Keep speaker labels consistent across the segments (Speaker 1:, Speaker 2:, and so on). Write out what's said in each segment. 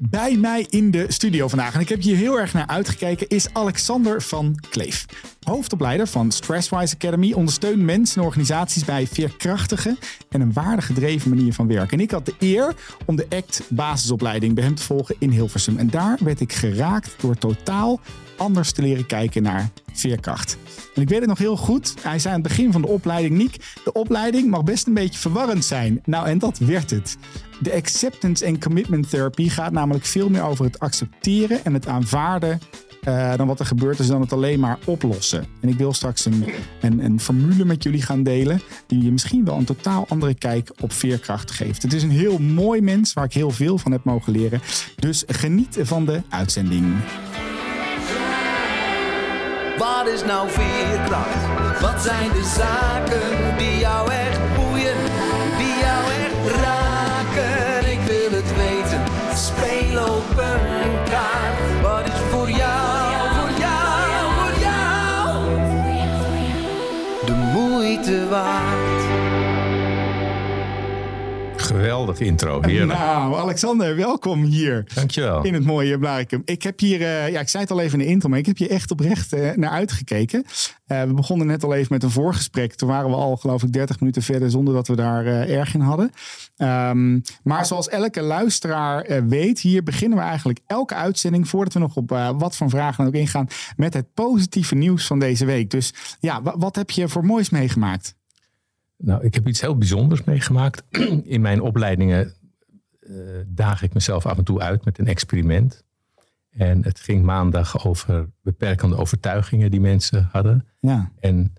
Speaker 1: Bij mij in de studio vandaag, en ik heb hier heel erg naar uitgekeken, is Alexander van Kleef. Hoofdopleider van Stresswise Academy ondersteunt mensen en organisaties bij veerkrachtige en een waardegedreven manier van werken. En ik had de eer om de ACT basisopleiding bij hem te volgen in Hilversum. En daar werd ik geraakt door totaal anders te leren kijken naar veerkracht. En ik weet het nog heel goed. Hij zei aan het begin van de opleiding, Niek, de opleiding mag best een beetje verwarrend zijn. Nou, en dat werd het. De acceptance and commitment therapy gaat namelijk veel meer over het accepteren en het aanvaarden uh, dan wat er gebeurt is dan het alleen maar oplossen. En ik wil straks een, een, een, formule met jullie gaan delen die je misschien wel een totaal andere kijk op veerkracht geeft. Het is een heel mooi mens waar ik heel veel van heb mogen leren. Dus geniet van de uitzending.
Speaker 2: Wat is nou veerkracht? Wat zijn de zaken die jou echt boeien, die jou echt raken? Ik wil het weten, speel op een kaart. Wat is voor jou, voor jou, voor jou de moeite waard?
Speaker 3: Geweldige intro, heerlijk.
Speaker 1: Nou, Alexander, welkom hier.
Speaker 3: Dankjewel.
Speaker 1: In het mooie Blarikum. Ik heb hier, uh, ja, ik zei het al even in de intro, maar ik heb hier echt oprecht uh, naar uitgekeken. Uh, we begonnen net al even met een voorgesprek. Toen waren we al, geloof ik, 30 minuten verder zonder dat we daar erg in hadden. Um, maar zoals elke luisteraar weet, hier beginnen we eigenlijk elke uitzending, voordat we nog op wat van vragen ook ingaan, met het positieve nieuws van deze week. Dus ja, wat heb je voor moois meegemaakt?
Speaker 3: Nou, ik heb iets heel bijzonders meegemaakt. In mijn opleidingen uh, daag ik mezelf af en toe uit met een experiment. En het ging maandag over beperkende overtuigingen die mensen hadden.
Speaker 1: Ja.
Speaker 3: En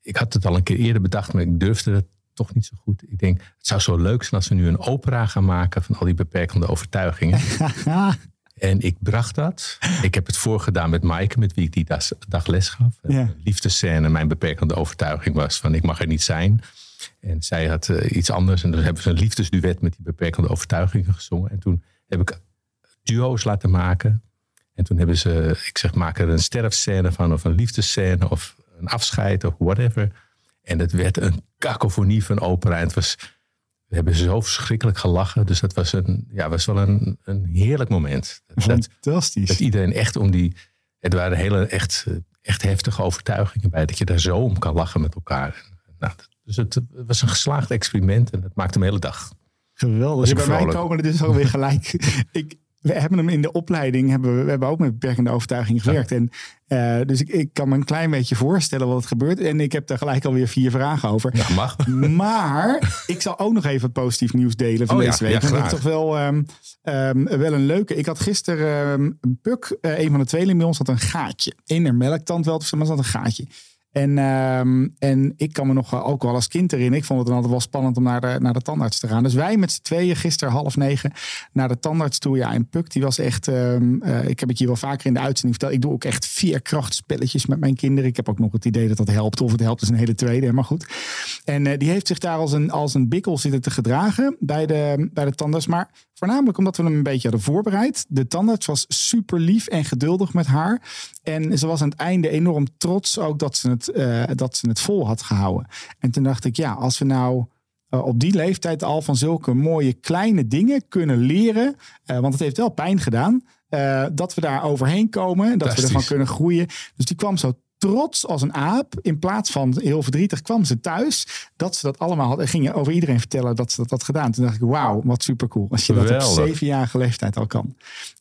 Speaker 3: ik had het al een keer eerder bedacht, maar ik durfde het toch niet zo goed. Ik denk, het zou zo leuk zijn als we nu een opera gaan maken van al die beperkende overtuigingen. En ik bracht dat. Ik heb het voorgedaan met Maaike, met wie ik die dag les gaf.
Speaker 1: Ja.
Speaker 3: Een liefdescène, mijn beperkende overtuiging was van ik mag er niet zijn. En zij had uh, iets anders. En dan hebben ze een liefdesduet met die beperkende overtuigingen gezongen. En toen heb ik duo's laten maken. En toen hebben ze, ik zeg, maak er een sterfscène van, of een liefdescène, of een afscheid, of whatever. En het werd een kakofonie van opera. En het was we hebben zo verschrikkelijk gelachen. Dus dat was, een, ja, was wel een, een heerlijk moment.
Speaker 1: Fantastisch.
Speaker 3: Dat, dat iedereen echt om die. Het waren hele echt, echt heftige overtuigingen bij. Dat je daar zo om kan lachen met elkaar. Nou, dus het, was een geslaagd experiment en het maakte de hele dag.
Speaker 1: Geweldig. Dus bij mij komen er dus alweer gelijk. ik, we hebben hem in de opleiding, hebben we, we hebben ook met beperkende overtuiging gewerkt. En, uh, dus ik, ik kan me een klein beetje voorstellen wat er gebeurt. En ik heb daar gelijk alweer vier vragen over.
Speaker 3: Ja, mag.
Speaker 1: Maar ik zal ook nog even positief nieuws delen van
Speaker 3: oh,
Speaker 1: deze
Speaker 3: ja,
Speaker 1: week.
Speaker 3: Ja,
Speaker 1: dat is toch wel, um, um, wel een leuke. Ik had gisteren um, Puk, uh, een van de tweelingen bij ons, had een gaatje. In haar melktand wel, maar ze had een gaatje. En, um, en ik kan me nog ook wel als kind erin. Ik vond het dan altijd wel spannend om naar de, naar de tandarts te gaan. Dus wij met z'n tweeën gisteren half negen naar de tandarts toe. Ja, en Puk die was echt... Um, uh, ik heb het je wel vaker in de uitzending verteld. Ik doe ook echt veerkrachtspelletjes met mijn kinderen. Ik heb ook nog het idee dat dat helpt. Of het helpt is een hele tweede, maar goed. En uh, die heeft zich daar als een, als een bikkel zitten te gedragen bij de, bij de tandarts. Maar voornamelijk omdat we hem een beetje hadden voorbereid. De tandarts was super lief en geduldig met haar. En ze was aan het einde enorm trots ook dat ze het, uh, dat ze het vol had gehouden. En toen dacht ik, ja, als we nou uh, op die leeftijd al van zulke mooie kleine dingen kunnen leren. Uh, want het heeft wel pijn gedaan. dat we daar overheen komen. Dat we ervan kunnen groeien. Dus die kwam zo trots als een aap. In plaats van heel verdrietig kwam ze thuis. Dat ze dat allemaal had. En gingen over iedereen vertellen dat ze dat had gedaan. Toen dacht ik, wauw, wat super cool. Als je Geweldig. dat op zevenjarige leeftijd al kan.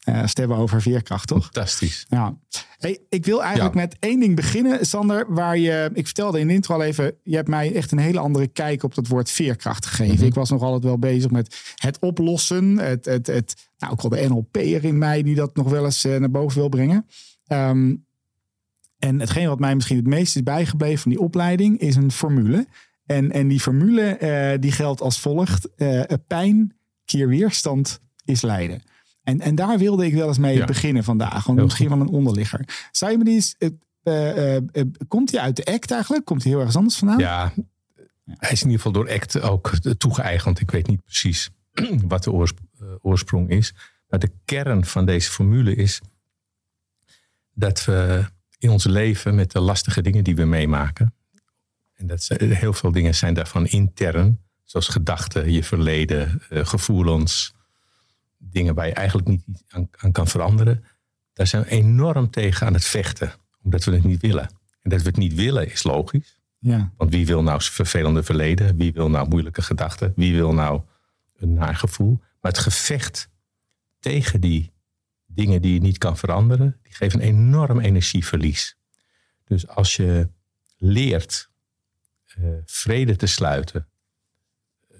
Speaker 1: Uh, hebben over veerkracht, toch?
Speaker 3: Fantastisch.
Speaker 1: Ja. Hey, ik wil eigenlijk ja. met één ding beginnen, Sander. Waar je, ik vertelde in de intro al even. Je hebt mij echt een hele andere kijk op dat woord veerkracht gegeven. Mm -hmm. Ik was nog altijd wel bezig met het oplossen. Het, het, het, nou, ook al de NLP'er in mij die dat nog wel eens uh, naar boven wil brengen. Um, en hetgeen wat mij misschien het meest is bijgebleven van die opleiding is een formule. En, en die formule uh, die geldt als volgt. Uh, pijn keer weerstand is lijden. En, en daar wilde ik wel eens mee ja. beginnen vandaag. Want misschien van een onderligger. Zou je me die eens, uh, komt hij uit de act eigenlijk? Komt hij heel erg anders vandaan?
Speaker 3: Ja, hij is in ieder geval door act ook toegeëigend. Ik weet niet precies wat de oorsprong is. Maar de kern van deze formule is dat we in ons leven met de lastige dingen die we meemaken. En dat zijn, heel veel dingen zijn daarvan intern. Zoals gedachten, je verleden, eh, gevoelens. Dingen waar je eigenlijk niet aan kan veranderen. Daar zijn we enorm tegen aan het vechten. Omdat we het niet willen. En dat we het niet willen is logisch.
Speaker 1: Ja.
Speaker 3: Want wie wil nou vervelende verleden? Wie wil nou moeilijke gedachten? Wie wil nou een naar gevoel? Maar het gevecht tegen die dingen die je niet kan veranderen, die geven een enorm energieverlies. Dus als je leert eh, vrede te sluiten, eh,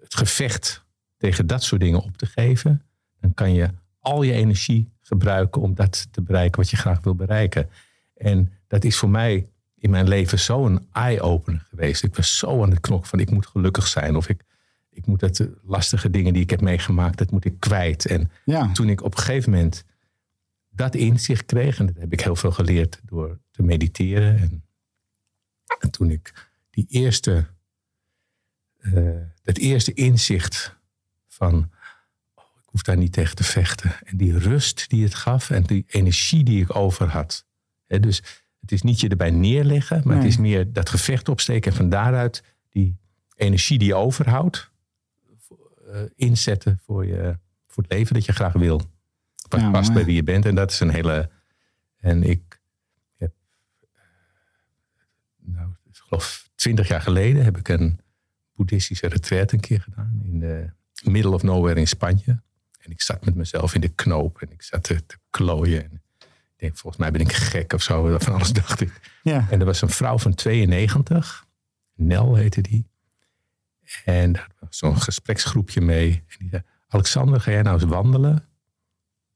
Speaker 3: het gevecht tegen dat soort dingen op te geven, dan kan je al je energie gebruiken om dat te bereiken wat je graag wil bereiken. En dat is voor mij in mijn leven zo'n eye-opener geweest. Ik was zo aan het knok van ik moet gelukkig zijn. Of ik, ik moet dat lastige dingen die ik heb meegemaakt, dat moet ik kwijt. En
Speaker 1: Ja.
Speaker 3: toen ik op een gegeven moment dat inzicht kreeg, en dat heb ik heel veel geleerd door te mediteren. En, en toen ik die eerste, eh, dat eerste inzicht van, oh, ik hoef daar niet tegen te vechten. En die rust die het gaf en die energie die ik over had. Dus het is niet je erbij neerleggen, maar
Speaker 1: Nee.
Speaker 3: het is meer dat gevecht opsteken en van daaruit die energie die je overhoudt, inzetten voor, je, voor het leven dat je graag wil. Wat
Speaker 1: Ja,
Speaker 3: past
Speaker 1: mooi.
Speaker 3: bij wie je bent. En dat is een hele. En ik heb. eh, Nou, ik geloof twintig jaar geleden heb ik een boeddhistische retreat een keer gedaan. In de middle of nowhere in Spanje. En ik zat met mezelf in de knoop. En ik zat te, te klooien. En ik denk, volgens mij ben ik gek of zo. Van alles dacht ik.
Speaker 1: Ja.
Speaker 3: En er was een vrouw van 92. Nel heette die. En daar was zo'n gespreksgroepje mee. En die zei, Alexander, ga jij nou eens wandelen?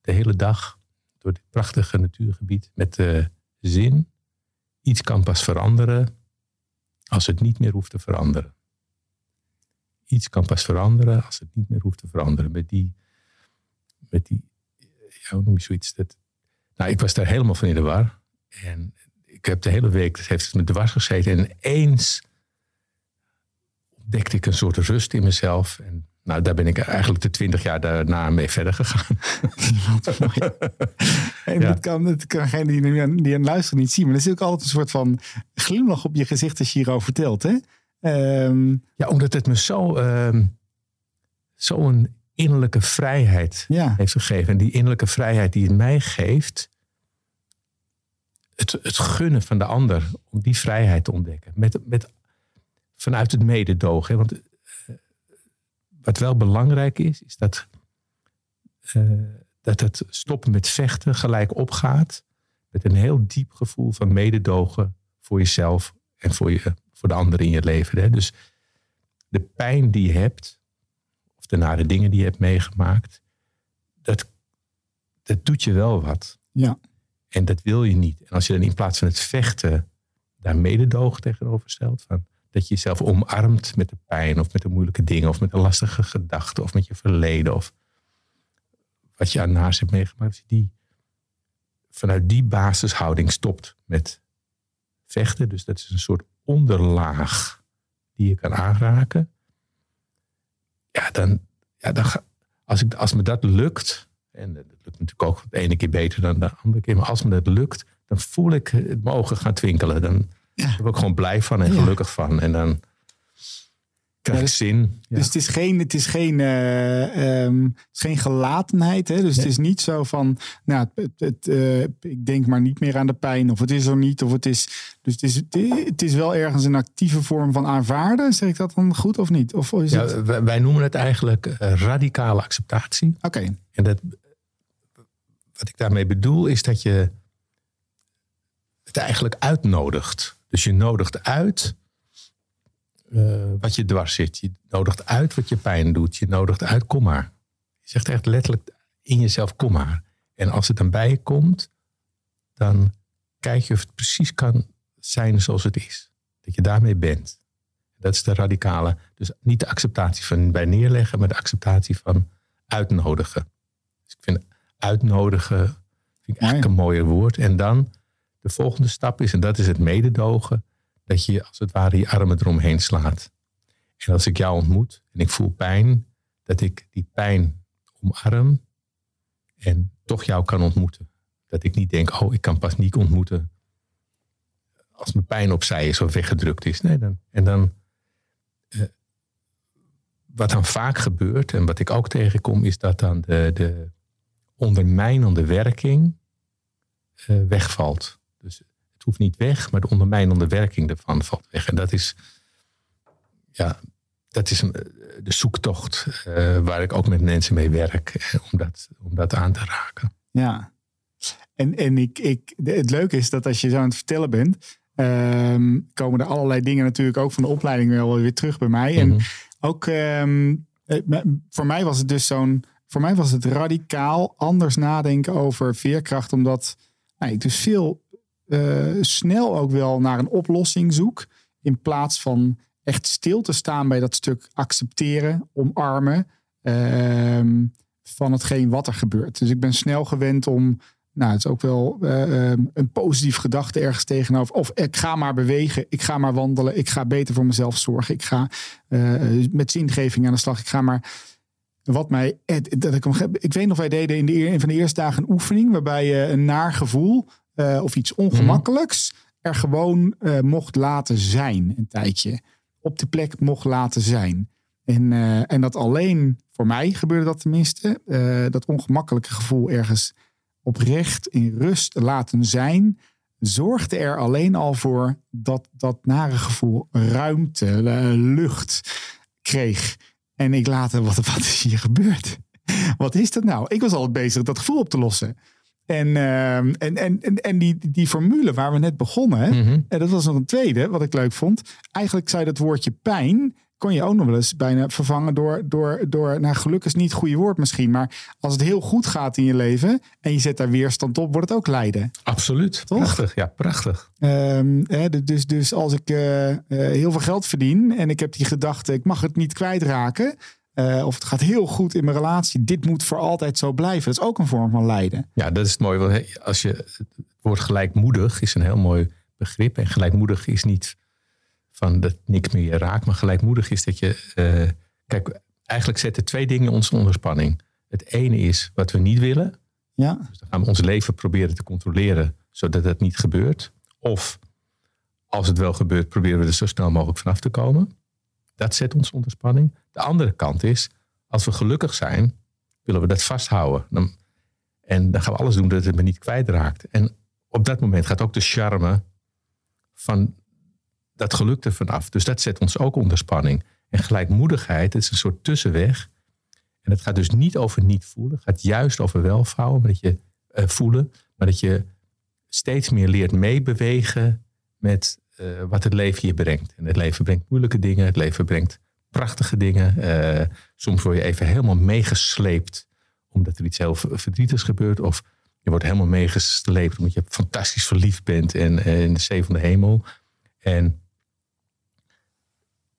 Speaker 3: De hele dag door dit prachtige natuurgebied. Met de zin, iets kan pas veranderen als het niet meer hoeft te veranderen. Iets kan pas veranderen als het niet meer hoeft te veranderen. Met die, met die ja, hoe noem je zoiets? Dat, nou, ik was daar helemaal van in de war. En ik heb de hele week, heeft het me dwars gezeten. En ineens ontdekte ik een soort rust in mezelf. En nou, daar ben ik eigenlijk de twintig jaar daarna mee verder gegaan.
Speaker 1: En
Speaker 3: Ja.
Speaker 1: dat kan, dat kan degene die, die aan luisteren niet zien. Maar er is ook altijd een soort van glimlach op je gezicht als je hierover vertelt. Hè? Ehm,
Speaker 3: Ja, omdat het me zo, ehm zo'n innerlijke vrijheid
Speaker 1: ja.
Speaker 3: heeft gegeven. En die innerlijke vrijheid die het mij geeft, het, het gunnen van de ander om die vrijheid te ontdekken. Met, met, vanuit het mededogen. Want eh, wat wel belangrijk is, is dat, eh, dat het stoppen met vechten gelijk opgaat. Met een heel diep gevoel van mededogen voor jezelf en voor, je, voor de anderen in je leven. Hè. Dus de pijn die je hebt, of de nare dingen die je hebt meegemaakt, dat, dat doet je wel wat.
Speaker 1: Ja.
Speaker 3: En dat wil je niet. En als je dan in plaats van het vechten daar mededogen tegenover stelt, van dat je jezelf omarmt met de pijn of met de moeilijke dingen of met de lastige gedachten of met je verleden of wat je aan naast hebt meegemaakt, als je die vanuit die basishouding stopt met vechten, dus dat is een soort onderlaag die je kan aanraken, ja, dan, ja, dan als, ik, als me dat lukt, en dat lukt natuurlijk ook de ene keer beter dan de andere keer, maar als me dat lukt, dan voel ik het mijn ogen gaan twinkelen. Dan
Speaker 1: Ja.
Speaker 3: word ik gewoon blij van en gelukkig van. En dan krijg ik
Speaker 1: dus-
Speaker 3: zin.
Speaker 1: Dus het is geen, het is geen, eh, ehm, het is geen gelatenheid. Hè? Dus het is niet zo van, nou, het, het, het, eh, ik denk maar niet meer aan de pijn. Of het is er niet. Of het is, dus het is, het is wel ergens een actieve vorm van aanvaarden. Zeg ik dat dan goed of niet? Of is het...
Speaker 3: Ja, wij, wij noemen het eigenlijk eh, radicale acceptatie.
Speaker 1: Oké,
Speaker 3: En dat, wat ik daarmee bedoel is dat je het eigenlijk uitnodigt. Dus je nodigt uit eh, wat je dwars zit. Je nodigt uit wat je pijn doet. Je nodigt uit, kom maar. Je zegt echt letterlijk in jezelf, kom maar. En als het dan bij je komt, dan kijk je of het precies kan zijn zoals het is. Dat je daarmee bent. Dat is de radicale. Dus niet de acceptatie van bij neerleggen, maar de acceptatie van uitnodigen. Dus ik vind uitnodigen vind ik eigenlijk een mooier woord. En dan de volgende stap is, en dat is het mededogen, dat je als het ware je armen eromheen slaat. En als ik jou ontmoet en ik voel pijn, dat ik die pijn omarm en toch jou kan ontmoeten. Dat ik niet denk, oh, ik kan paniek ontmoeten als mijn pijn opzij is of weggedrukt is. Nee, dan, en dan, eh, wat dan vaak gebeurt en wat ik ook tegenkom, is dat dan de, de ondermijnende werking eh, wegvalt. Dus het hoeft niet weg, maar de ondermijnende werking ervan valt weg. En dat is, ja, dat is een, de zoektocht eh, waar ik ook met mensen mee werk, eh, om dat, om dat aan te raken.
Speaker 1: Ja. En, en ik, ik, het leuke is dat als je zo aan het vertellen bent, ehm, komen er allerlei dingen natuurlijk ook van de opleiding wel weer terug bij mij. En
Speaker 3: Mhm.
Speaker 1: ook ehm, eh, voor mij was het dus zo'n, voor mij was het radicaal anders nadenken over veerkracht, omdat nou, ik dus veel eh, snel ook wel naar een oplossing zoek, in plaats van echt stil te staan bij dat stuk accepteren, omarmen ehm, van hetgeen wat er gebeurt. Dus ik ben snel gewend om, nou, het is ook wel eh, ehm, een positief gedachte ergens tegenover. Of ik ga maar bewegen, ik ga maar wandelen, ik ga beter voor mezelf zorgen, ik ga eh, met zingeving aan de slag, ik ga maar. Wat mij, dat ik, ik weet nog, wij deden in de, een van de eerste dagen een oefening waarbij je een naar gevoel eh, of iets ongemakkelijks er gewoon eh, mocht laten zijn een tijdje. Op de plek mocht laten zijn. En, eh, en dat alleen, voor mij gebeurde dat tenminste, dat ongemakkelijke gevoel ergens oprecht in rust laten zijn, zorgde er alleen al voor dat dat nare gevoel ruimte, lucht kreeg. En ik later, wat, wat is hier gebeurd? Wat is dat nou? Ik was altijd bezig dat gevoel op te lossen. En, ehm, en, en, en, en die, die formule waar we net begonnen,
Speaker 3: Mhm.
Speaker 1: en dat was nog een tweede, wat ik leuk vond. Eigenlijk zei dat woordje pijn, kon je ook nog wel eens bijna vervangen door, door, door nou gelukkig is niet het goede woord misschien, maar als het heel goed gaat in je leven en je zet daar weerstand op, wordt het ook lijden.
Speaker 3: Absoluut.
Speaker 1: Toch?
Speaker 3: Prachtig, ja, prachtig.
Speaker 1: Ehm, hè, dus, dus als ik eh, eh, heel veel geld verdien en ik heb die gedachte, ik mag het niet kwijtraken, eh, of het gaat heel goed in mijn relatie, dit moet voor altijd zo blijven. Dat is ook een vorm van lijden.
Speaker 3: Ja, dat is het mooie. Want als je, het woord gelijkmoedig is een heel mooi begrip. En gelijkmoedig is niet van dat niks meer je raakt. Maar gelijkmoedig is dat je... eh, kijk, eigenlijk zetten twee dingen ons onder spanning. Het ene is wat we niet willen.
Speaker 1: Ja,
Speaker 3: Dus dan gaan we ons leven proberen te controleren. Zodat het niet gebeurt. Of als het wel gebeurt, proberen we er zo snel mogelijk vanaf te komen. Dat zet ons onder spanning. De andere kant is, als we gelukkig zijn, willen we dat vasthouden. En dan gaan we alles doen dat het me niet kwijtraakt. En op dat moment gaat ook de charme van dat geluk er vanaf. Dus dat zet ons ook onder spanning. En gelijkmoedigheid is een soort tussenweg. En het gaat dus niet over niet voelen. Het gaat juist over welvouwen, maar dat je eh, voelen. Maar dat je steeds meer leert meebewegen met eh, wat het leven je brengt. En het leven brengt moeilijke dingen. Het leven brengt prachtige dingen. Eh, soms word je even helemaal meegesleept omdat er iets heel ver- verdrietigs gebeurt. Of je wordt helemaal meegesleept omdat je fantastisch verliefd bent en, en in de zee van de hemel. En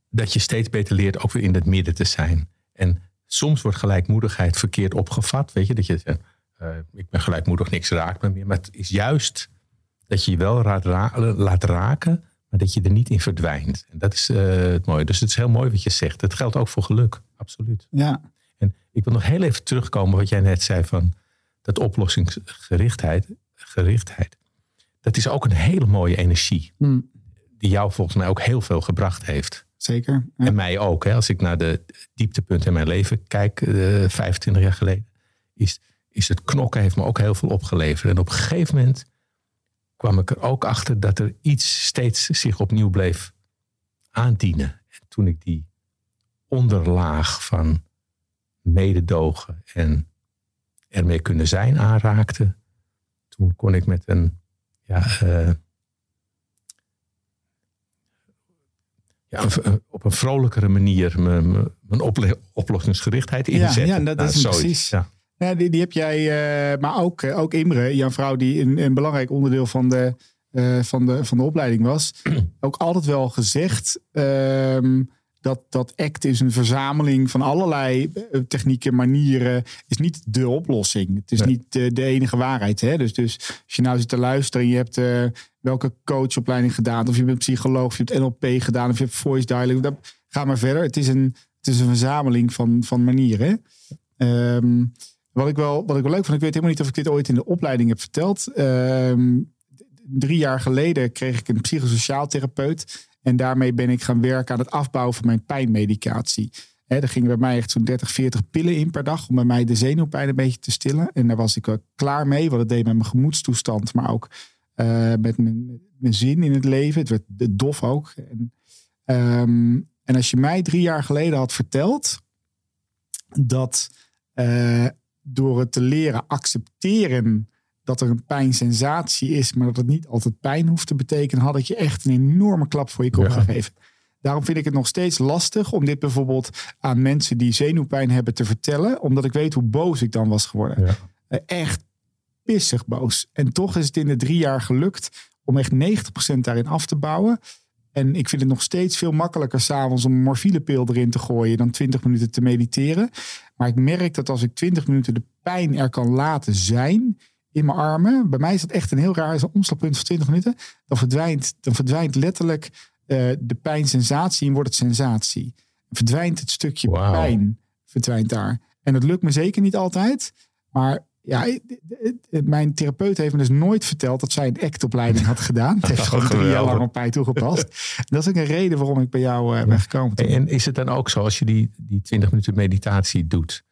Speaker 3: dat je steeds beter leert ook weer in het midden te zijn. En soms wordt gelijkmoedigheid verkeerd opgevat. Weet je, dat je eh, ik ben gelijkmoedig, niks raakt me meer. Maar het is juist dat je je wel laat, ra- laat raken, maar dat je er niet in verdwijnt. En dat is eh, het mooie. Dus het is heel mooi wat je zegt. Het geldt ook voor geluk, absoluut.
Speaker 1: ja,
Speaker 3: En ik wil nog heel even terugkomen wat jij net zei van dat oplossingsgerichtheid. Gerichtheid. Dat is ook een hele mooie energie.
Speaker 1: Hm.
Speaker 3: Die jou volgens mij ook heel veel gebracht heeft.
Speaker 1: zeker. Ja.
Speaker 3: En mij ook. Hè. Als ik naar de dieptepunten in mijn leven kijk, eh 25 jaar geleden, is, is het knokken heeft me ook heel veel opgeleverd. En op een gegeven moment kwam ik er ook achter dat er iets steeds zich opnieuw bleef aandienen. En toen ik die onderlaag van mededogen en ermee kunnen zijn aanraakte, toen kon ik met een ja, eh, ja, op een vrolijkere manier mijn, oplossingsgerichtheid
Speaker 1: Ja,
Speaker 3: inzetten.
Speaker 1: ja, dat
Speaker 3: Nou,
Speaker 1: is
Speaker 3: zoiets,
Speaker 1: precies.
Speaker 3: Ja.
Speaker 1: Ja, die, die heb jij, eh, maar ook, eh, ook Imre, jouw vrouw, die een, een belangrijk onderdeel van de, eh, van, de, van de opleiding was, ook altijd wel gezegd ehm, dat, dat ACT is een verzameling van allerlei technieken, manieren, is niet de oplossing. Het is
Speaker 3: Nee.
Speaker 1: niet de, de enige waarheid. Hè? Dus, dus als je nou zit te luisteren en je hebt welke coachopleiding gedaan, of je bent psycholoog, of je hebt NLP gedaan, of je hebt voice dan ga maar verder. Het is een, het is een verzameling van, van manieren. Ehm, Wat ik, wel, wat ik wel leuk vond, ik weet helemaal niet of ik dit ooit in de opleiding heb verteld. Ehm, drie jaar geleden kreeg ik een psychosociaal therapeut. En daarmee ben ik gaan werken aan het afbouwen van mijn pijnmedicatie. He, er gingen bij mij echt zo'n 30, 40 pillen in per dag om bij mij de zenuwpijn een beetje te stillen. En daar was ik klaar mee, want het deed met mijn gemoedstoestand, maar ook uh, met mijn, mijn, zin in het leven. Het werd dof ook. En, um, en als je mij drie jaar geleden had verteld dat uh, door het te leren accepteren dat er een pijnsensatie is, maar dat het niet altijd pijn hoeft te betekenen, had ik je echt een enorme klap voor je kop ja. gegeven. Daarom vind ik het nog steeds lastig om dit bijvoorbeeld aan mensen die zenuwpijn hebben te vertellen, omdat ik weet hoe boos ik dan was geworden. Ja. Uh, echt pissig boos. En toch is het in de drie jaar gelukt om echt 90% daarin af te bouwen. En ik vind het nog steeds veel makkelijker s'avonds om een morfilepil erin te gooien dan 20 minuten te mediteren. Maar ik merk dat als ik 20 minuten de pijn er kan laten zijn in mijn armen. Bij mij is dat echt een heel raar omslagpunt van 20 minuten. Dan verdwijnt, dan verdwijnt letterlijk uh, de pijnsensatie en wordt het sensatie. Verdwijnt het stukje wow. pijn, verdwijnt daar. En dat lukt me zeker niet altijd. Maar ja, mijn therapeut heeft me dus nooit verteld dat zij een actopleiding had gedaan. Het heeft gewoon drie jaar lang op mij toegepast. dat is ook een reden waarom ik bij jou uh, ben gekomen.
Speaker 3: En is het dan ook zo als je die, die 20 minuten meditatie doet,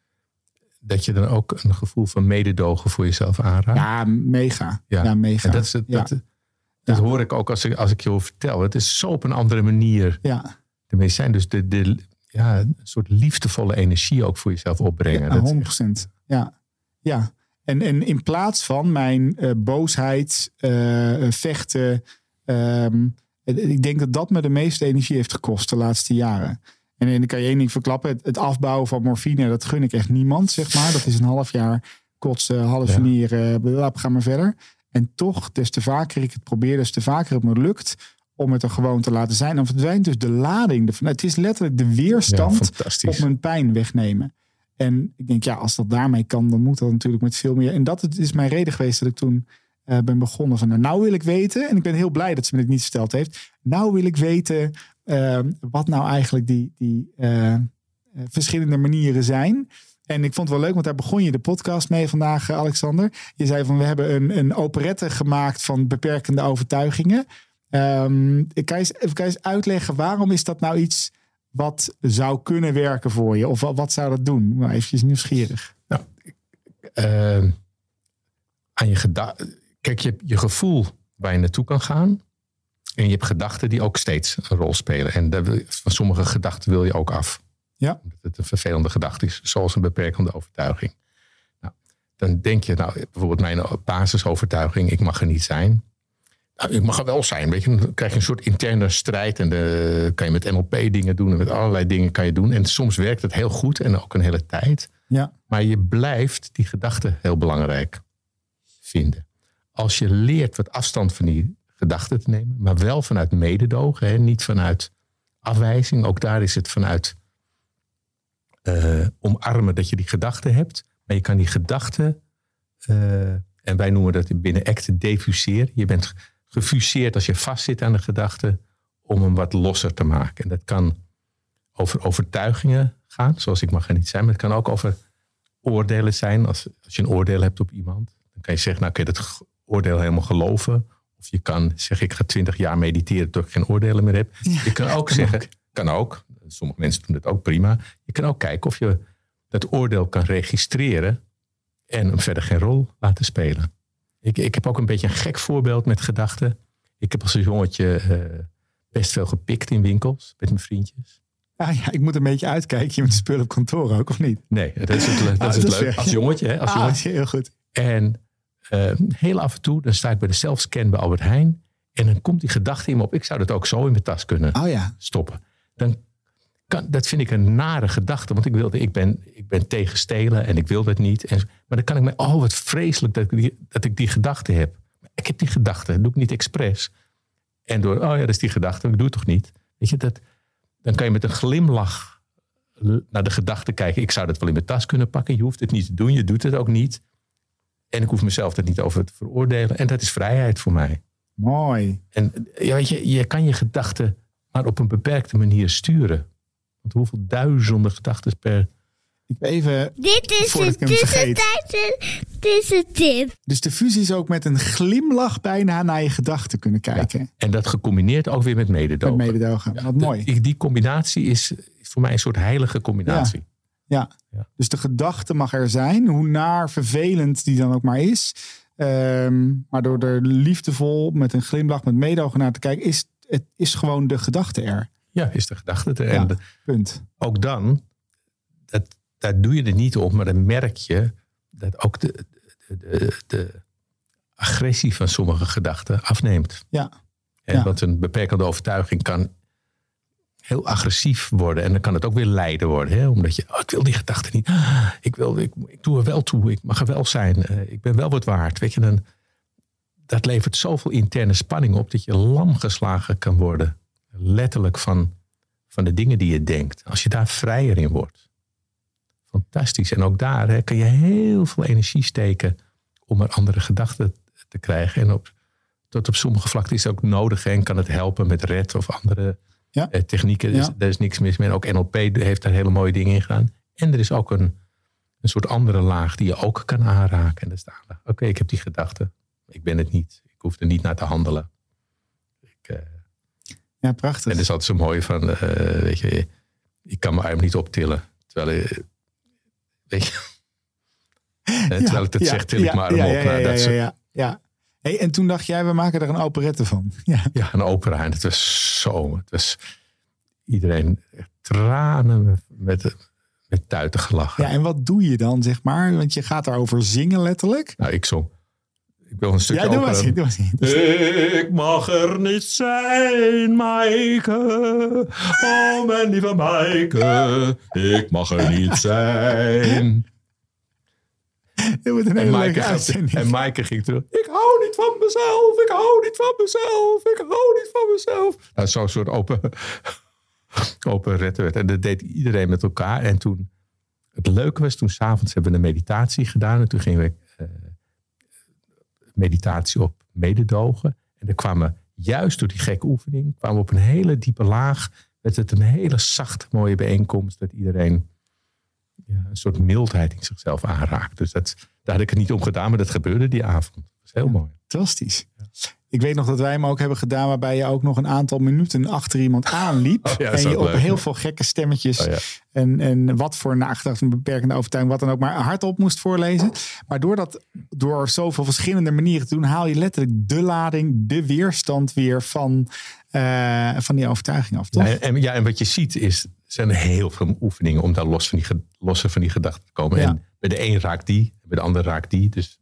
Speaker 3: dat je dan ook een gevoel van mededogen voor jezelf aanraakt?
Speaker 1: Ja, mega. Ja, mega.
Speaker 3: En dat, is het,
Speaker 1: ja.
Speaker 3: dat, dat hoor ik ook als ik, als ik je vertel. Het is zo op een andere manier.
Speaker 1: Ja.
Speaker 3: De meest zijn dus de, de, ja, een soort liefdevolle energie ook voor jezelf opbrengen.
Speaker 1: Ja, 100%. Ja. ja. En, en in plaats van mijn uh, boosheid, uh, vechten. Um, ik denk dat dat me de meeste energie heeft gekost de laatste jaren. En, en dan kan je één ding verklappen. Het, het, afbouwen van morfine, dat gun ik echt niemand, zeg maar. Dat is een half jaar kotsen, halve ja. ga maar verder. En toch, des te vaker ik het probeer, des te vaker het me lukt om het er gewoon te laten zijn. Dan verdwijnt dus de lading. Het is letterlijk de weerstand
Speaker 3: ja,
Speaker 1: op mijn pijn wegnemen. En ik denk, ja, als dat daarmee kan, dan moet dat natuurlijk met veel meer. En dat is mijn reden geweest dat ik toen uh, ben begonnen van, nou, nou wil ik weten, en ik ben heel blij dat ze me dit niet verteld heeft. Nou wil ik weten uh, wat nou eigenlijk die, die uh, verschillende manieren zijn. En ik vond het wel leuk, want daar begon je de podcast mee vandaag, Alexander. Je zei van, we hebben een, een operette gemaakt van beperkende overtuigingen. Um, ik kan je, je eens uitleggen, waarom is dat nou iets wat zou kunnen werken voor je? Of wat, wat zou dat doen? Maar even nieuwsgierig.
Speaker 3: Nou, uh, aan je gedachten. Kijk, je hebt je gevoel waar je naartoe kan gaan. En je hebt gedachten die ook steeds een rol spelen. En van sommige gedachten wil je ook af.
Speaker 1: Ja.
Speaker 3: Omdat het een vervelende gedachte is, zoals een beperkende overtuiging. Nou, dan denk je, nou, bijvoorbeeld mijn basisovertuiging, ik mag er niet zijn. Nou, ik mag er wel zijn, weet je. Dan krijg je een soort interne strijd. En dan kan je met NLP dingen doen. En met allerlei dingen kan je doen. En soms werkt het heel goed en ook een hele tijd.
Speaker 1: Ja.
Speaker 3: Maar je blijft die gedachte heel belangrijk vinden. Als je leert wat afstand van die gedachten te nemen. Maar wel vanuit mededogen. Hè, niet vanuit afwijzing. Ook daar is het vanuit uh, omarmen dat je die gedachten hebt. Maar je kan die gedachten... Uh, en wij noemen dat binnen ACT defuseren. Je bent gefuseerd als je vastzit aan de gedachte om hem wat losser te maken. En dat kan over overtuigingen gaan, zoals ik mag er niet zijn, maar het kan ook over oordelen zijn. Als, als je een oordeel hebt op iemand, dan kan je zeggen, nou kun je dat oordeel helemaal geloven. Of je kan zeggen, ik ga twintig jaar mediteren tot ik geen oordelen meer heb. Ja, je kan ook kan zeggen, ook. kan ook, sommige mensen doen dat ook prima. Je kan ook kijken of je dat oordeel kan registreren en hem verder geen rol laten spelen. Ik, ik heb ook een beetje een gek voorbeeld met gedachten. Ik heb als een jongetje uh, best veel gepikt in winkels met mijn vriendjes.
Speaker 1: Ah ja, ik moet een beetje uitkijken met de spullen op kantoor ook, of niet?
Speaker 3: Nee, dat is het, dat is het leuk. Als jongetje, hè? Als
Speaker 1: ah,
Speaker 3: jongetje.
Speaker 1: heel goed.
Speaker 3: En uh, heel af en toe, dan sta ik bij de selfscan bij Albert Heijn. En dan komt die gedachte in me op, ik zou dat ook zo in mijn tas kunnen
Speaker 1: oh ja.
Speaker 3: stoppen. Dan kan, dat vind ik een nare gedachte. Want ik, wilde, ik, ben, ik ben tegen stelen en ik wil dat niet. En, maar dan kan ik me, oh wat vreselijk dat ik die, dat ik die gedachte heb. Ik heb die gedachte, dat doe ik niet expres. En door, oh ja, dat is die gedachte, ik doe het toch niet. Weet je, dat, dan kan je met een glimlach naar de gedachte kijken. Ik zou dat wel in mijn tas kunnen pakken. Je hoeft het niet te doen, je doet het ook niet. En ik hoef mezelf er niet over te veroordelen. En dat is vrijheid voor mij.
Speaker 1: Mooi.
Speaker 3: En ja, weet je, je kan je gedachten maar op een beperkte manier sturen. Want hoeveel duizenden gedachten per
Speaker 1: Ik even
Speaker 4: Dit is tussentijdse tussentip.
Speaker 1: Dus de fusie is ook met een glimlach bijna naar je gedachten kunnen kijken.
Speaker 3: En dat gecombineerd ook weer met
Speaker 1: Met
Speaker 3: mededogen.
Speaker 1: mededogen. Wat mooi.
Speaker 3: die, die combinatie is voor mij een soort heilige combinatie.
Speaker 1: Ja.
Speaker 3: Ja.
Speaker 1: Dus de gedachte mag er zijn, hoe naar vervelend die dan ook maar is. Ehm, maar door er liefdevol met een glimlach, met mededogen naar te kijken, is het is gewoon de gedachte er.
Speaker 3: Ja, is de gedachte.
Speaker 1: Ja.
Speaker 3: De-
Speaker 1: Punt.
Speaker 3: ook dan, dat, daar doe je het niet op, maar dan merk je dat ook de, de, de, de agressie van sommige gedachten afneemt.
Speaker 1: Ja.
Speaker 3: En
Speaker 1: Ja.
Speaker 3: Want een beperkende overtuiging kan heel agressief worden. En dan kan het ook weer lijden worden. Hè? Omdat je, oh, ik wil die gedachte niet. Ah, Ik, wil, ik, ik doe er wel toe. Ik mag er wel zijn. Eh, ik ben wel wat waard. Weet je, dan, dat levert zoveel interne spanning op dat je lam geslagen kan worden. Letterlijk van, van de dingen die je denkt. Als je daar vrijer in wordt. Fantastisch. En ook daar hè, kan je heel veel energie steken om er andere gedachten te krijgen. En op, tot op sommige vlakten is het ook nodig hè, en kan het helpen met red of andere
Speaker 1: Ja.
Speaker 3: eh, technieken. Dus. Daar is niks mis mee. Ook NLP heeft daar hele mooie dingen in gedaan. En er is ook een, een soort andere laag die je ook kan aanraken. En dat is de aandacht. Oké, ik heb die gedachte. Ik ben het niet. Ik hoef er niet naar te handelen. Ik, eh,
Speaker 1: Ja, prachtig.
Speaker 3: en dat is altijd zo mooi van, eh, weet je, ik kan mijn arm niet optillen. Terwijl, eh, weet je, terwijl ik dat
Speaker 1: Ja,
Speaker 3: zeg, til
Speaker 1: ja,
Speaker 3: ik mijn arm op. Nou, dat
Speaker 1: ja, ja, ja. Hey, en toen dacht jij, we maken er een operette van. Ja,
Speaker 3: Ja, een opera. En het was zo. Het was iedereen tranen met, met, met tuiten gelachen.
Speaker 1: ja, en wat doe je dan, zeg maar? Want je gaat daarover zingen letterlijk.
Speaker 3: Nou, ik zong. Ik wil een stukje
Speaker 1: Ja, doe maar eens, doe maar.
Speaker 3: Ik mag er niet zijn, Maaike. Oh, mijn lieve Maaike. Ik mag er niet zijn. En Maaike, gaat, en Maaike ging terug. Ik hou niet van mezelf. Ik hou niet van mezelf. Ik hou niet van mezelf. Nou, Zo'n soort open, open red werd. En dat deed iedereen met elkaar. En toen, het leuke was, toen s'avonds hebben we een meditatie gedaan. En toen gingen we eh, meditatie op mededogen. En dan kwamen juist door die gekke oefening, kwamen we op een hele diepe laag. Werd het een hele zachte, mooie bijeenkomst. Dat iedereen ja, een soort mildheid in zichzelf aanraakt. Dus dat, daar had ik het niet om gedaan, maar dat gebeurde die avond. Dat was heel mooi.
Speaker 1: Fantastisch. Ik weet nog dat wij hem ook hebben gedaan waarbij je ook nog een aantal minuten achter iemand aanliep.
Speaker 3: Oh ja,
Speaker 1: en je op
Speaker 3: leuk,
Speaker 1: heel
Speaker 3: ja.
Speaker 1: veel gekke stemmetjes
Speaker 3: Oh ja.
Speaker 1: en, en wat voor nagedacht, een beperkende overtuiging, wat dan ook, maar hardop moest voorlezen. Maar door, dat, door zoveel verschillende manieren te doen, haal je letterlijk de lading, de weerstand weer van, eh, van die overtuiging af, toch?
Speaker 3: Ja, en, ja, en wat je ziet is, zijn er heel veel oefeningen om daar los van die, losser van die gedachten te komen. En bij de een raakt die, bij de ander raakt die. Dus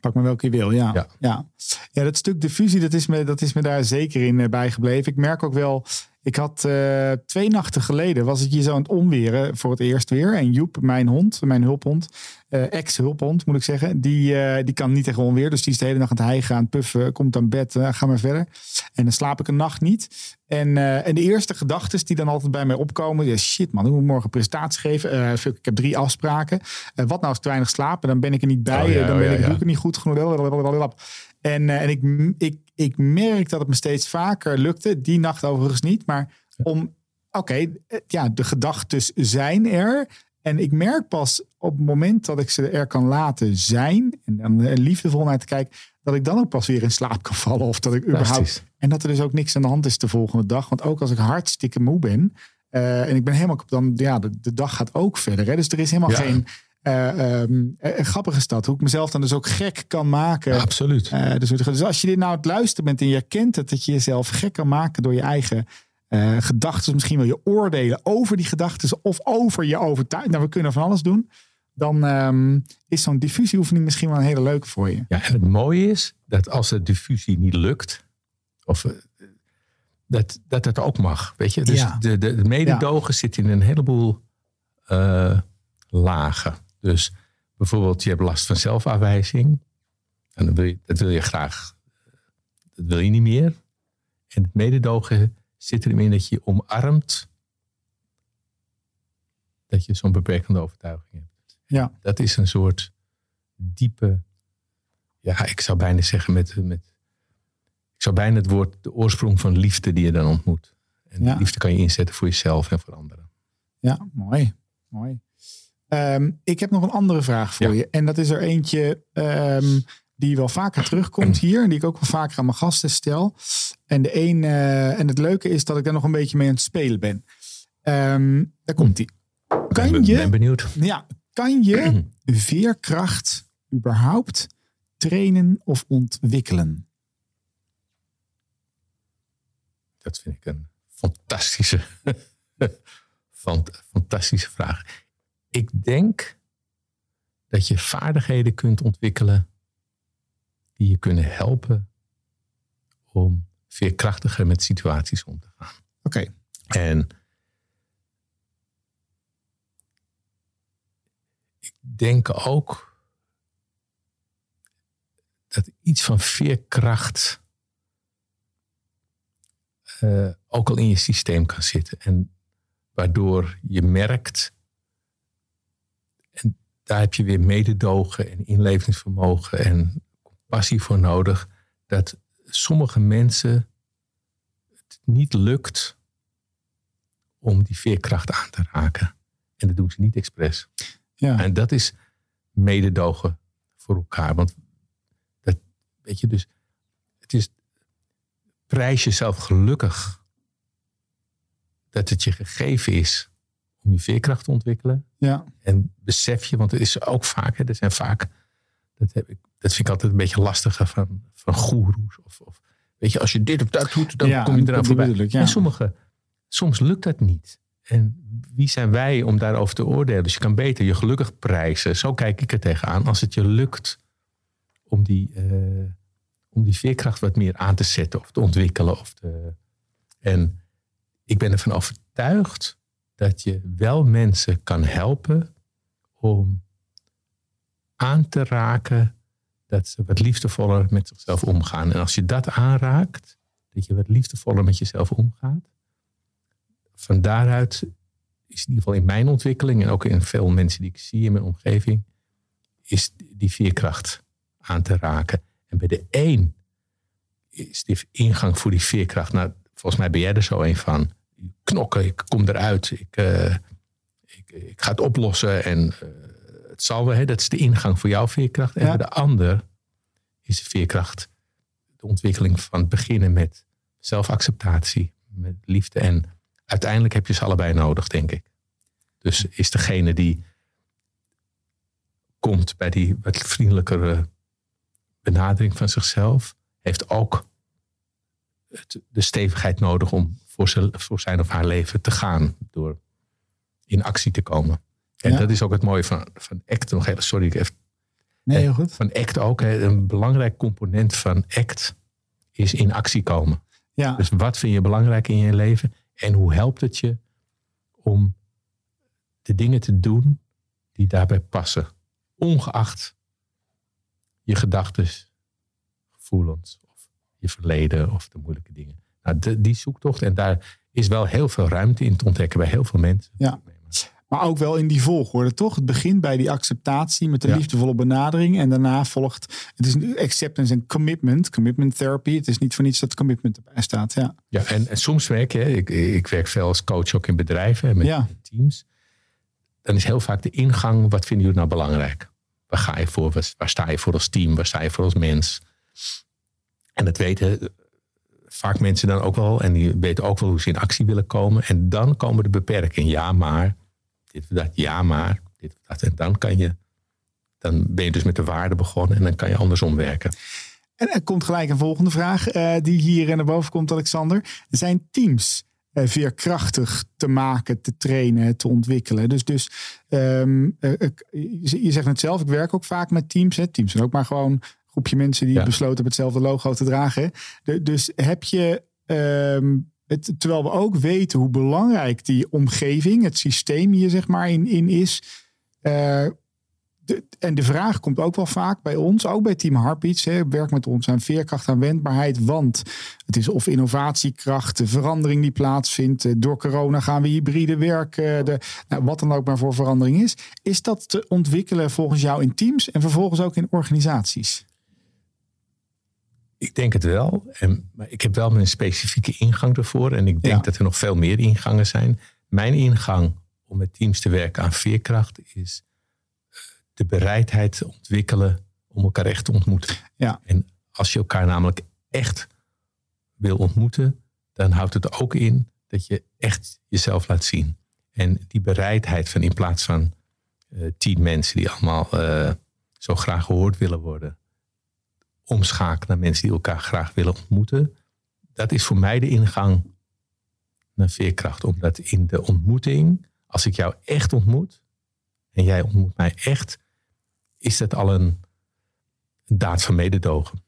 Speaker 1: Pak maar welke je wil, ja.
Speaker 3: Ja.
Speaker 1: Ja, ja. dat stuk diffusie, dat is, me, dat is me daar zeker in eh, bijgebleven. Ik merk ook wel, ik had eh, twee nachten geleden, was ik hier zo aan het omweren voor het eerst weer. En Joep, mijn hond, mijn hulphond, eh, ex-hulphond moet ik zeggen, die, eh, die kan niet tegen onweer. Dus die is de hele dag aan het hijgen, aan het puffen, komt aan bed, ga maar verder. En dan slaap ik een nacht niet. En, en de eerste gedachten die dan altijd bij mij opkomen, ja, shit man, ik moet morgen een presentatie geven. Fuck, ik heb drie afspraken. Wat nou als ik te weinig slaap? En dan ben ik er niet bij.
Speaker 3: Oh ja,
Speaker 1: dan
Speaker 3: oh
Speaker 1: ben
Speaker 3: ja,
Speaker 1: ik,
Speaker 3: ja.
Speaker 1: ik het niet goed genoeg. En, eh, en ik, ik, ik merk dat het me steeds vaker lukte. Die nacht overigens niet. Maar om, oké, eh, ja, de gedachten zijn er. En ik merk pas op het moment dat ik ze er kan laten zijn. En dan er liefdevol naar te kijken. Dat ik dan ook pas weer in slaap kan vallen. Of dat ik überhaupt. En dat er dus ook niks aan de hand is de volgende dag. Want ook als ik hartstikke moe ben. eh, en ik ben helemaal. Dan, ja, de, de dag gaat ook verder. Hè? Dus er is helemaal
Speaker 3: Ja.
Speaker 1: geen. Eh ehm, eh, grappig is dat. Hoe ik mezelf dan dus ook gek kan maken.
Speaker 3: Ja, absoluut.
Speaker 1: Eh, dus, dus als je dit nou aan het luisteren bent en je herkent het, dat je jezelf gek kan maken door je eigen eh, gedachten, misschien wel je oordelen over die gedachten of over je overtuiging. Nou, we kunnen van alles doen. Dan ehm, is zo'n diffusieoefening misschien wel een hele leuke voor je.
Speaker 3: Ja, en het mooie is dat als de diffusie niet lukt, of dat, dat het ook mag. Weet je? Dus
Speaker 1: Ja.
Speaker 3: de, de, de mededogen zit in een heleboel lagen. Dus bijvoorbeeld, je hebt last van zelfafwijzing. En dan wil je, dat wil je graag, dat wil je niet meer. En het mededogen zit erin in dat je omarmt dat je zo'n beperkende overtuiging hebt.
Speaker 1: Ja.
Speaker 3: Dat is een soort diepe, ja, ik zou bijna zeggen met, met ik zou bijna het woord de oorsprong van liefde die je dan ontmoet. En
Speaker 1: Ja.
Speaker 3: die liefde kan je inzetten voor jezelf en voor anderen.
Speaker 1: Ja, mooi. mooi. Ehm, ik heb nog een andere vraag voor
Speaker 3: Ja.
Speaker 1: je. En dat is er eentje ehm, die wel vaker terugkomt hier. En die ik ook wel vaker aan mijn gasten stel. En, de een, eh, en het leuke is dat ik daar nog een beetje mee aan het spelen ben. Ehm, daar komt die. Kan
Speaker 3: ben,
Speaker 1: je,
Speaker 3: ben benieuwd.
Speaker 1: ja, kan je veerkracht überhaupt trainen of ontwikkelen?
Speaker 3: Dat vind ik een fantastische, fant- fantastische vraag. Ik denk dat je vaardigheden kunt ontwikkelen die je kunnen helpen om veerkrachtiger met situaties om te gaan.
Speaker 1: Oké,
Speaker 3: En ik denk ook dat iets van veerkracht eh, ook al in je systeem kan zitten. En waardoor je merkt, daar heb je weer mededogen en inlevingsvermogen en compassie voor nodig, dat sommige mensen het niet lukt om die veerkracht aan te raken. En dat doen ze niet expres.
Speaker 1: ja.
Speaker 3: En dat is mededogen voor elkaar. Want dat, weet je, dus het is prijs jezelf gelukkig dat het je gegeven is om je veerkracht te ontwikkelen.
Speaker 1: ja.
Speaker 3: En besef je, want het is ook vaak, hè, er zijn vaak, dat, heb ik, dat vind ik altijd een beetje lastiger van, van goeroes. Of, of weet je, als je dit of dat doet, dan
Speaker 1: Ja,
Speaker 3: kom je eraan voorbij.
Speaker 1: bedoel ik, ja.
Speaker 3: En sommige, soms lukt dat niet. En wie zijn wij om daarover te oordelen? Dus je kan beter je gelukkig prijzen. Zo kijk ik er tegenaan. Als het je lukt om die, eh, om die veerkracht wat meer aan te zetten of te ontwikkelen. Of te, en ik ben ervan overtuigd dat je wel mensen kan helpen om aan te raken dat ze wat liefdevoller met zichzelf omgaan. En als je dat aanraakt, dat je wat liefdevoller met jezelf omgaat, van daaruit is in ieder geval in mijn ontwikkeling en ook in veel mensen die ik zie in mijn omgeving, is die veerkracht aan te raken. En bij de een is die ingang voor die veerkracht, nou, volgens mij ben jij er zo een van. Knokken, ik kom eruit, ik, eh, ik, ik ga het oplossen en eh, het zal wel, hè, dat is de ingang voor jouw veerkracht. En
Speaker 1: Ja.
Speaker 3: de ander is de veerkracht de ontwikkeling van het beginnen met zelfacceptatie, met liefde. En uiteindelijk heb je ze allebei nodig, denk ik. Dus is degene die komt bij die wat vriendelijkere benadering van zichzelf, heeft ook de stevigheid nodig om voor, zijn, voor zijn of haar leven te gaan. Door in actie te komen. En
Speaker 1: Ja.
Speaker 3: dat is ook het mooie van, van ACT. Nog even, sorry, ik even
Speaker 1: Nee, heel goed.
Speaker 3: van ACT ook. Een belangrijk component van ACT is in actie komen.
Speaker 1: Ja,
Speaker 3: Dus wat vind je belangrijk in je leven? En hoe helpt het je om de dingen te doen die daarbij passen? Ongeacht je gedachten, gevoelens, of je verleden of de moeilijke dingen. Nou, de- die zoektocht, en daar is wel heel veel ruimte in te ontdekken bij heel veel mensen.
Speaker 1: Ja. maar ook wel in die volgorde, toch? Het begint bij die acceptatie met de
Speaker 3: Ja.
Speaker 1: liefdevolle benadering. En daarna volgt, het is nu acceptance en commitment. Commitment therapy. Het is niet voor niets dat commitment erbij staat. Ja,
Speaker 3: Ja, en, en soms werk je, ik, ik werk veel als coach ook in bedrijven en met
Speaker 1: Ja.
Speaker 3: teams. Dan is heel vaak de ingang, wat vinden jullie nou belangrijk? Waar ga je voor? Waar, sta je voor als team? Waar sta je voor als mens? En dat weten vaak mensen dan ook wel. En die weten ook wel hoe ze in actie willen komen. En dan komen de beperkingen. Ja, maar. Dit of dat. Ja, maar. Dit of dat. En dan kan je. Dan ben je dus met de waarde begonnen. En dan kan je andersom werken.
Speaker 1: En er komt gelijk een volgende vraag eh, die hier naar boven komt, Alexander. Zijn teams eh, veerkrachtig te maken, te trainen, te ontwikkelen? Dus, dus ehm, eh, je zegt het zelf, ik werk ook vaak met teams. Hè. Teams zijn ook maar gewoon groepje mensen die
Speaker 3: Ja.
Speaker 1: besloten hebben hetzelfde logo te dragen. De- dus heb je, ehm, het, terwijl we ook weten hoe belangrijk die omgeving, het systeem hier zeg maar in, in is. eh, de, en de vraag komt ook wel vaak bij ons, ook bij Team Heartbeats. Hè, werk met ons aan veerkracht, aan wendbaarheid. Want het is of innovatiekracht, de verandering die plaatsvindt. eh, Door corona gaan we hybride werken. De, nou, wat dan ook maar voor verandering is. Is dat te ontwikkelen volgens jou in teams en vervolgens ook in organisaties?
Speaker 3: Ik denk het wel. En, maar ik heb wel een specifieke ingang ervoor. En ik denk
Speaker 1: Ja.
Speaker 3: dat er nog veel meer ingangen zijn. Mijn ingang om met teams te werken aan veerkracht is eh, de bereidheid te ontwikkelen om elkaar echt te ontmoeten.
Speaker 1: Ja.
Speaker 3: En als je elkaar namelijk echt wil ontmoeten, dan houdt het ook in dat je echt jezelf laat zien. En die bereidheid van in plaats van eh, tien mensen die allemaal eh, zo graag gehoord willen worden, omschakelen naar mensen die elkaar graag willen ontmoeten. Dat is voor mij de ingang naar veerkracht. Omdat in de ontmoeting, als ik jou echt ontmoet en jij ontmoet mij echt, is dat al een daad van mededogen.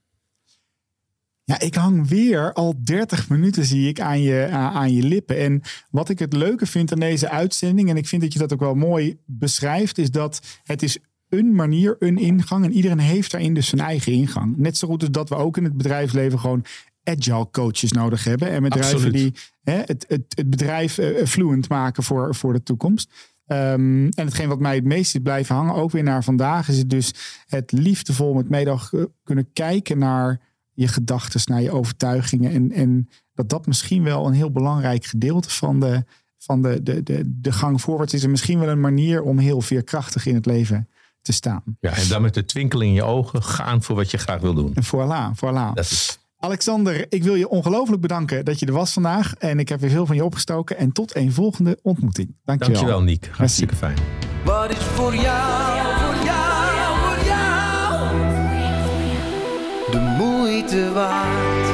Speaker 1: Ja, ik hang weer al 30 minuten zie ik aan je, aan je lippen. En wat ik het leuke vind aan deze uitzending, en ik vind dat je dat ook wel mooi beschrijft, is dat het is een manier, een ingang. En iedereen heeft daarin dus zijn eigen ingang. Net zo goed als dat we ook in het bedrijfsleven gewoon agile coaches nodig hebben. En bedrijven
Speaker 3: Absoluut.
Speaker 1: die hè, het, het, het bedrijf eh, fluent maken voor, voor de toekomst. Ehm, en hetgeen wat mij het meest is blijven hangen, ook weer naar vandaag, is het dus het liefdevol met meedag eh, kunnen kijken naar je gedachten, naar je overtuigingen. En, en dat dat misschien wel een heel belangrijk gedeelte van de, van de, de, de, de gang voorwaarts is. En misschien wel een manier om heel veerkrachtig in het leven te staan.
Speaker 3: Ja, en dan met de twinkel in je ogen gaan voor wat je graag wil doen.
Speaker 1: En voilà, voilà.
Speaker 3: Dat is
Speaker 1: Alexander, ik wil je ongelooflijk bedanken dat je er was vandaag. En ik heb weer veel van je opgestoken. En tot een volgende ontmoeting. Dankjewel.
Speaker 3: Dankjewel, Niek. Hartstikke fijn.
Speaker 2: Wat is voor jou, voor jou, voor jou de moeite waard?